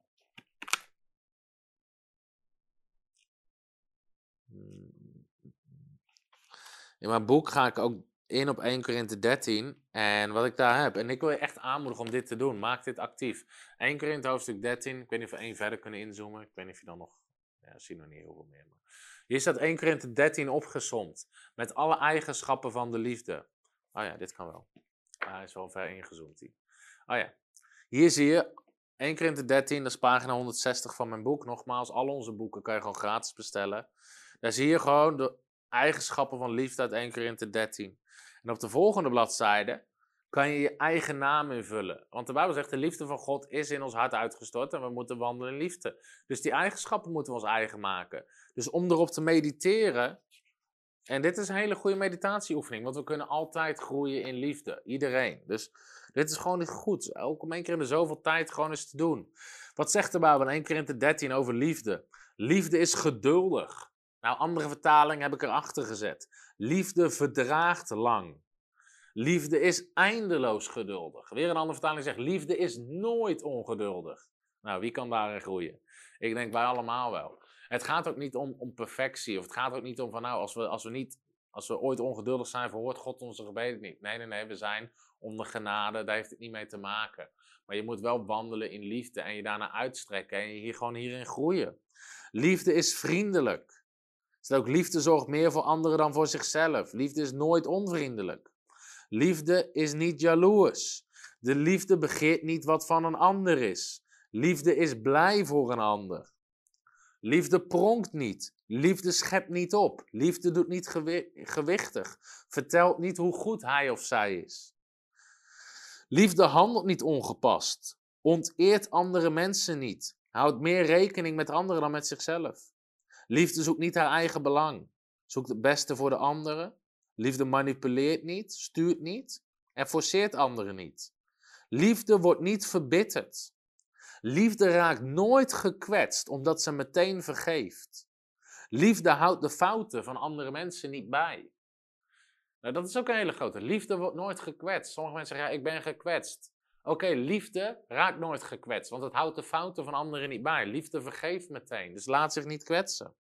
In mijn boek ga ik ook in op 1 Korinthe 13. En wat ik daar heb. En ik wil je echt aanmoedigen om dit te doen. Maak dit actief. 1 Korinthe hoofdstuk 13. Ik weet niet of we één verder kunnen inzoomen. Ik weet niet of je dan nog... Ja, zie nog niet heel veel meer. Maar... Hier staat 1 Korinthe 13 opgezomd. Met alle eigenschappen van de liefde. Oh ja, dit kan wel. Hij is wel ver ingezoomd. Hier. Oh ja. Hier zie je 1 Korinthe 13, dat is pagina 160 van mijn boek. Nogmaals, al onze boeken kan je gewoon gratis bestellen. Daar zie je gewoon de eigenschappen van liefde uit 1 Korinthe 13. En op de volgende bladzijde kan je je eigen naam invullen. Want de Bijbel zegt, de liefde van God is in ons hart uitgestort en we moeten wandelen in liefde. Dus die eigenschappen moeten we ons eigen maken. Dus om erop te mediteren, en dit is een hele goede meditatieoefening, want we kunnen altijd groeien in liefde. Iedereen. Dus dit is gewoon goed. Ook om één keer in de zoveel tijd gewoon eens te doen. Wat zegt de Bijbel in 1 keer in de 13 over liefde? Liefde is geduldig. Nou, andere vertalingen heb ik erachter gezet. Liefde verdraagt lang. Liefde is eindeloos geduldig. Weer een andere vertaling zegt: liefde is nooit ongeduldig. Nou, wie kan daarin groeien? Ik denk wij allemaal wel. Het gaat ook niet om, om perfectie. Of het gaat ook niet om van nou, als we, als we niet, als we ooit ongeduldig zijn, verhoort God onze gebeden niet. Nee, nee, nee, we zijn onder genade, daar heeft het niet mee te maken. Maar je moet wel wandelen in liefde en je daarna uitstrekken en je hier gewoon hierin groeien. Liefde is vriendelijk. Het ook liefde zorgt meer voor anderen dan voor zichzelf. Liefde is nooit onvriendelijk. Liefde is niet jaloers. De liefde begeert niet wat van een ander is. Liefde is blij voor een ander. Liefde pronkt niet. Liefde schept niet op. Liefde doet niet gewichtig. Vertelt niet hoe goed hij of zij is. Liefde handelt niet ongepast. Onteert andere mensen niet. Houdt meer rekening met anderen dan met zichzelf. Liefde zoekt niet haar eigen belang. Zoekt het beste voor de anderen. Liefde manipuleert niet, stuurt niet en forceert anderen niet. Liefde wordt niet verbitterd. Liefde raakt nooit gekwetst omdat ze meteen vergeeft. Liefde houdt de fouten van andere mensen niet bij. Nou, dat is ook een hele grote. Liefde wordt nooit gekwetst. Sommige mensen zeggen, ja, ik ben gekwetst. Oké, liefde raakt nooit gekwetst, want het houdt de fouten van anderen niet bij. Liefde vergeeft meteen, dus laat zich niet kwetsen.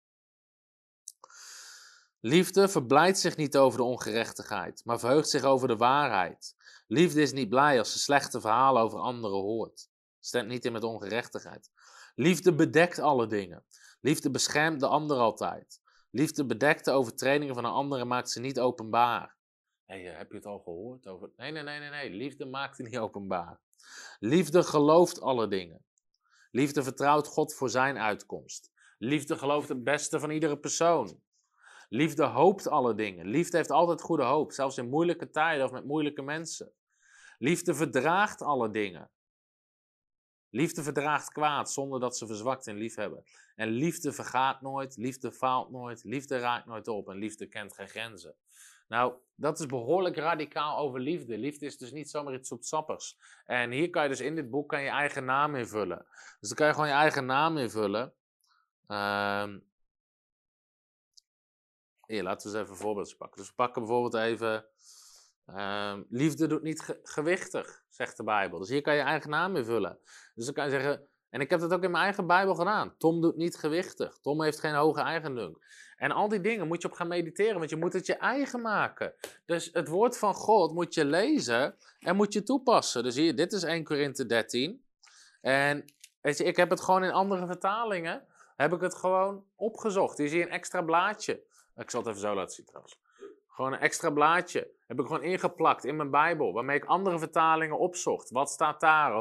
Liefde verblijdt zich niet over de ongerechtigheid, maar verheugt zich over de waarheid. Liefde is niet blij als ze slechte verhalen over anderen hoort. Stemt niet in met ongerechtigheid. Liefde bedekt alle dingen. Liefde beschermt de ander altijd. Liefde bedekt de overtredingen van een ander en maakt ze niet openbaar. Hey, heb je het al gehoord? Over... Nee, nee, nee, nee, nee. Liefde maakt het niet openbaar. Liefde gelooft alle dingen. Liefde vertrouwt God voor zijn uitkomst. Liefde gelooft het beste van iedere persoon. Liefde hoopt alle dingen. Liefde heeft altijd goede hoop, zelfs in moeilijke tijden of met moeilijke mensen. Liefde verdraagt alle dingen. Liefde verdraagt kwaad zonder dat ze verzwakt in liefhebben. En liefde vergaat nooit, liefde faalt nooit, liefde raakt nooit op en liefde kent geen grenzen. Nou, dat is behoorlijk radicaal over liefde. Liefde is dus niet zomaar iets zoetsappigs. En hier kan je dus in dit boek kan je eigen naam invullen. Dus dan kan je gewoon je eigen naam invullen. Ehm hier, laten we eens even voorbeeld pakken. Dus we pakken bijvoorbeeld even... ehm, liefde doet niet ge- gewichtig, zegt de Bijbel. Dus hier kan je eigen naam invullen. Dus dan kan je zeggen... En ik heb dat ook in mijn eigen Bijbel gedaan. Tom doet niet gewichtig. Tom heeft geen hoge eigendunk. En al die dingen moet je op gaan mediteren, want je moet het je eigen maken. Dus het woord van God moet je lezen en moet je toepassen. Dus hier, dit is 1 Korinthe 13. En ik heb het gewoon in andere vertalingen, heb ik het gewoon opgezocht. Hier zie je een extra blaadje. Ik zal het even zo laten zien trouwens. Gewoon een extra blaadje. Heb ik gewoon ingeplakt in mijn Bijbel, waarmee ik andere vertalingen opzocht. Wat staat daar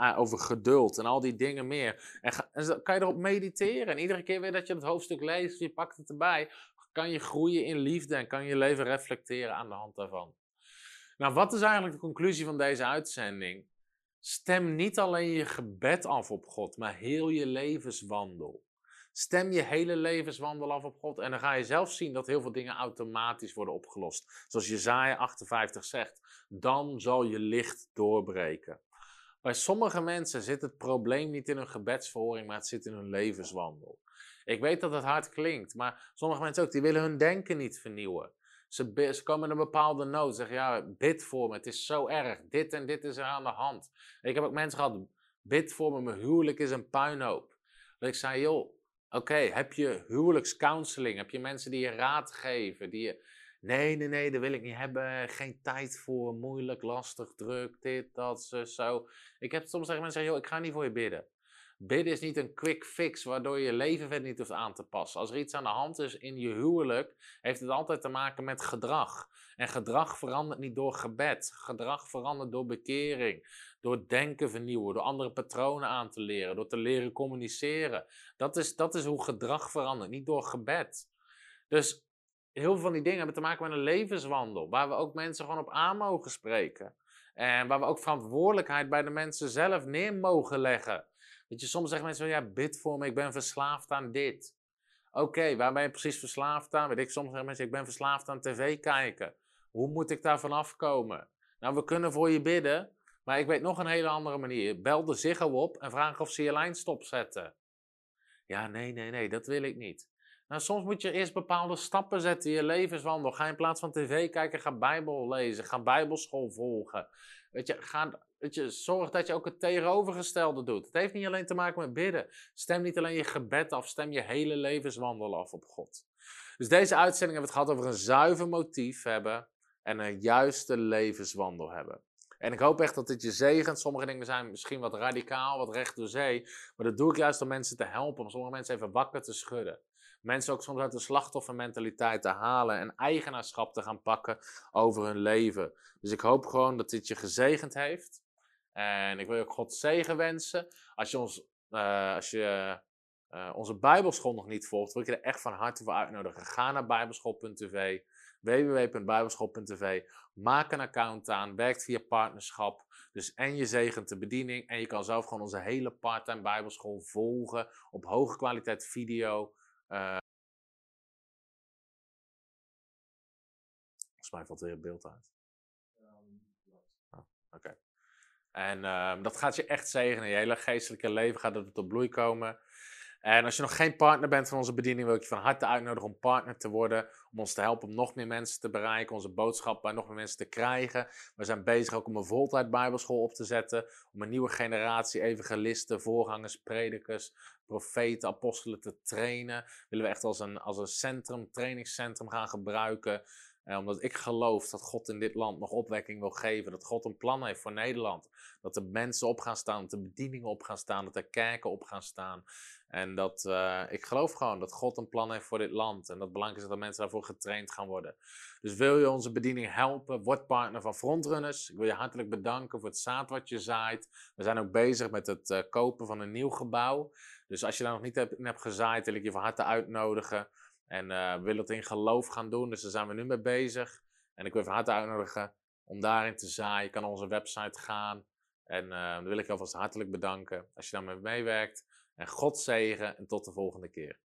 over? Ah, over geduld en al die dingen meer. En, kan je erop mediteren. En iedere keer weer dat je het hoofdstuk leest, je pakt het erbij, kan je groeien in liefde en kan je leven reflecteren aan de hand daarvan. Nou, wat is eigenlijk de conclusie van deze uitzending? Stem niet alleen je gebed af op God, maar heel je levenswandel. Stem je hele levenswandel af op God en dan ga je zelf zien dat heel veel dingen automatisch worden opgelost. Zoals Jezaja 58 zegt, dan zal je licht doorbreken. Bij sommige mensen zit het probleem niet in hun gebedsverhoring, maar het zit in hun levenswandel. Ik weet dat het hard klinkt, maar sommige mensen ook, die willen hun denken niet vernieuwen. Ze, komen in een bepaalde nood, zeggen ja, bid voor me, het is zo erg, dit en dit is er aan de hand. Ik heb ook mensen gehad, bid voor me, mijn huwelijk is een puinhoop. Dat ik zei, joh, oké, heb je huwelijkscounseling, heb je mensen die je raad geven, die je... Nee, nee, nee, dat wil ik niet hebben. Geen tijd voor, moeilijk, lastig, druk, dit, dat, zo. Ik heb soms tegen mensen zeggen, joh, ik ga niet voor je bidden. Bidden is niet een quick fix waardoor je je leven verder niet hoeft aan te passen. Als er iets aan de hand is in je huwelijk, heeft het altijd te maken met gedrag. En gedrag verandert niet door gebed. Gedrag verandert door bekering, door denken vernieuwen, door andere patronen aan te leren, door te leren communiceren. Dat is, dat is hoe gedrag verandert, niet door gebed. Dus heel veel van die dingen hebben te maken met een levenswandel, waar we ook mensen gewoon op aan mogen spreken. En waar we ook verantwoordelijkheid bij de mensen zelf neer mogen leggen. Weet je, soms zeggen mensen van ja, bid voor me, ik ben verslaafd aan dit. Oké, waar ben je precies verslaafd aan? Weet ik, soms zeggen mensen, ik ben verslaafd aan tv kijken. Hoe moet ik daarvan afkomen? Nou, we kunnen voor je bidden, maar ik weet nog een hele andere manier. Bel de Ziggo op en vraag of ze je lijn stopzetten. Ja, nee, nee, nee, dat wil ik niet. Nou, soms moet je eerst bepaalde stappen zetten in je levenswandel. Ga in plaats van tv kijken, ga Bijbel lezen. Ga Bijbelschool volgen. Weet je, ga, weet je, zorg dat je ook het tegenovergestelde doet. Het heeft niet alleen te maken met bidden. Stem niet alleen je gebed af, stem je hele levenswandel af op God. Dus deze uitzending hebben we het gehad over een zuiver motief hebben en een juiste levenswandel hebben. En ik hoop echt dat dit je zegent. Sommige dingen zijn misschien wat radicaal, wat recht door zee. Maar dat doe ik juist om mensen te helpen, om sommige mensen even wakker te schudden. Mensen ook soms uit de slachtoffermentaliteit te halen en eigenaarschap te gaan pakken over hun leven. Dus ik hoop gewoon dat dit je gezegend heeft. En ik wil je ook God zegen wensen. Als je, ons, eh, als je eh, onze Bijbelschool nog niet volgt, wil ik je er echt van harte voor uitnodigen. Ga naar bijbelschool.tv, www.bijbelschool.tv. Maak een account aan, werkt via partnerschap. Dus en je zegent de bediening en je kan zelf gewoon onze hele part-time Bijbelschool volgen op hoge kwaliteit video. Eh, Volgens mij valt weer het beeld uit. Oh, Oké. En ehm, dat gaat je echt zegenen. Je hele geestelijke leven gaat er tot bloei komen. En als je nog geen partner bent van onze bediening, wil ik je van harte uitnodigen om partner te worden. Om ons te helpen om nog meer mensen te bereiken, onze boodschap bij nog meer mensen te krijgen. We zijn bezig ook om een voltijd Bijbelschool op te zetten. Om een nieuwe generatie evangelisten, voorgangers, predikers, profeten, apostelen te trainen. Willen we echt als een, als een centrum, trainingscentrum gaan gebruiken. Eh, omdat ik geloof dat God in dit land nog opwekking wil geven. Dat God een plan heeft voor Nederland. Dat er mensen op gaan staan, dat er bedieningen op gaan staan, dat er kerken op gaan staan. En dat eh, ik geloof gewoon dat God een plan heeft voor dit land. En dat belangrijk is dat mensen daarvoor getraind gaan worden. Dus wil je onze bediening helpen, word partner van Frontrunners. Ik wil je hartelijk bedanken voor het zaad wat je zaait. We zijn ook bezig met het eh, kopen van een nieuw gebouw. Dus als je daar nog niet in hebt gezaaid, wil ik je van harte uitnodigen. En eh, we willen het in geloof gaan doen, dus daar zijn we nu mee bezig. En ik wil van harte uitnodigen om daarin te zaaien. Je kan naar onze website gaan. En uh, dan wil ik je alvast hartelijk bedanken als je daarmee meewerkt. En God zegen en tot de volgende keer.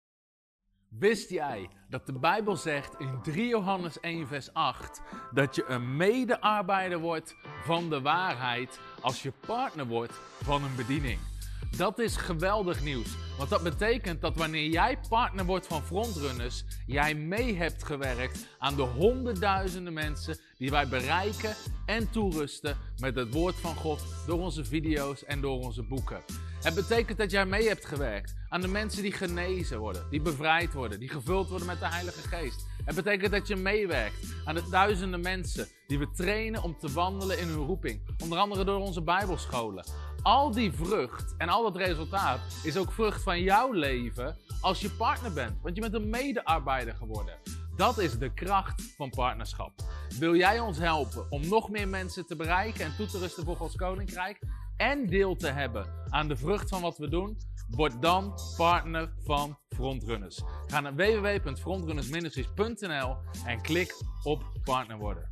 Wist jij dat de Bijbel zegt in 3 Johannes 1, vers 8 dat je een medearbeider wordt van de waarheid als je partner wordt van een bediening? Dat is geweldig nieuws. Want dat betekent dat wanneer jij partner wordt van frontrunners, jij mee hebt gewerkt aan de honderdduizenden mensen die wij bereiken en toerusten met het woord van God door onze video's en door onze boeken. Het betekent dat jij mee hebt gewerkt aan de mensen die genezen worden, die bevrijd worden, die gevuld worden met de Heilige Geest. Het betekent dat je meewerkt aan de duizenden mensen die we trainen om te wandelen in hun roeping. Onder andere door onze Bijbelscholen. Al die vrucht en al dat resultaat is ook vrucht van jouw leven als je partner bent. Want je bent een medearbeider geworden. Dat is de kracht van partnerschap. Wil jij ons helpen om nog meer mensen te bereiken en toe te rusten voor Gods Koninkrijk? En deel te hebben aan de vrucht van wat we doen? Word dan partner van Frontrunners. Ga naar www.frontrunnersministries.nl en klik op partner worden.